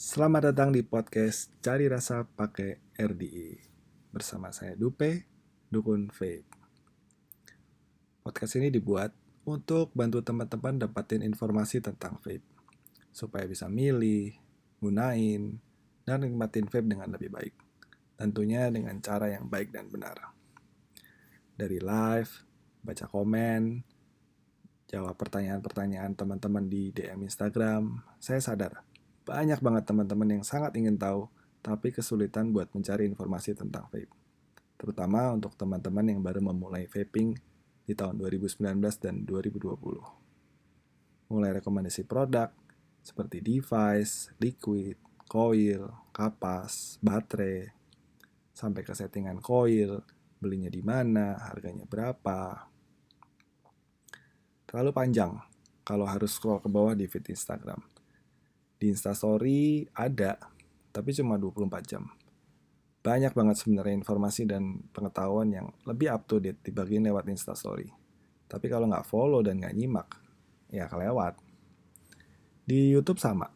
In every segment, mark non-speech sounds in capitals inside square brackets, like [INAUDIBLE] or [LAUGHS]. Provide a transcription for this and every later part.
Selamat datang di podcast Cari Rasa Pakai RDI Bersama saya Dupe, Dukun Vape Podcast ini dibuat untuk bantu teman-teman dapatin informasi tentang vape. Supaya bisa milih, gunain, dan nikmatin vape dengan lebih baik. Tentunya dengan cara yang baik dan benar. Dari live, baca komen, jawab pertanyaan-pertanyaan teman-teman di DM Instagram, saya sadar banyak banget teman-teman yang sangat ingin tahu, tapi kesulitan buat mencari informasi tentang vape. Terutama untuk teman-teman yang baru memulai vaping di tahun 2019 dan 2020. Mulai rekomendasi produk seperti device, liquid, coil, kapas, baterai, sampai ke settingan coil, belinya di mana, harganya berapa. Terlalu panjang kalau harus scroll ke bawah di feed Instagram di Instastory ada, tapi cuma 24 jam. Banyak banget sebenarnya informasi dan pengetahuan yang lebih up to date dibagiin lewat Instastory. Tapi kalau nggak follow dan nggak nyimak, ya kelewat. Di YouTube sama.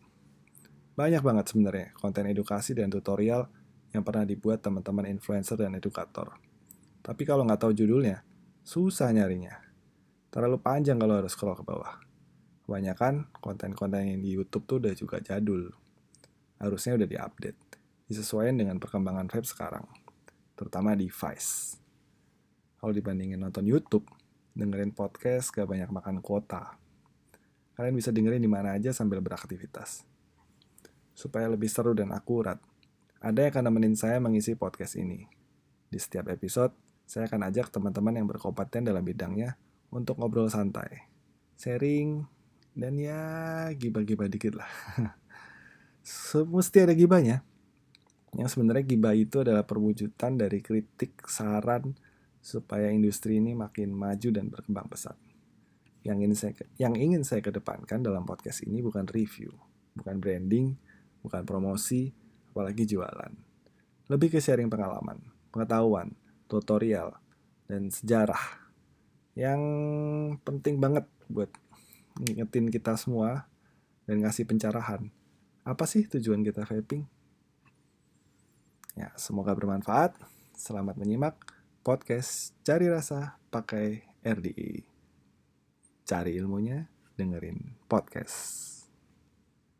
Banyak banget sebenarnya konten edukasi dan tutorial yang pernah dibuat teman-teman influencer dan edukator. Tapi kalau nggak tahu judulnya, susah nyarinya. Terlalu panjang kalau harus scroll ke bawah. Kebanyakan konten-konten yang di YouTube tuh udah juga jadul. Harusnya udah diupdate. Disesuaikan dengan perkembangan vape sekarang. Terutama device. Kalau dibandingin nonton YouTube, dengerin podcast gak banyak makan kuota. Kalian bisa dengerin di mana aja sambil beraktivitas. Supaya lebih seru dan akurat, ada yang akan nemenin saya mengisi podcast ini. Di setiap episode, saya akan ajak teman-teman yang berkompeten dalam bidangnya untuk ngobrol santai. Sharing, dan ya gibah-gibah dikit lah. [LAUGHS] Mesti ada gibahnya. Yang sebenarnya gibah itu adalah perwujudan dari kritik saran supaya industri ini makin maju dan berkembang pesat. Yang ingin saya yang ingin saya kedepankan dalam podcast ini bukan review bukan branding bukan promosi apalagi jualan. Lebih ke sharing pengalaman pengetahuan tutorial dan sejarah yang penting banget buat ngingetin kita semua dan ngasih pencerahan. Apa sih tujuan kita vaping? Ya, semoga bermanfaat. Selamat menyimak podcast Cari Rasa pakai RDI. Cari ilmunya, dengerin podcast.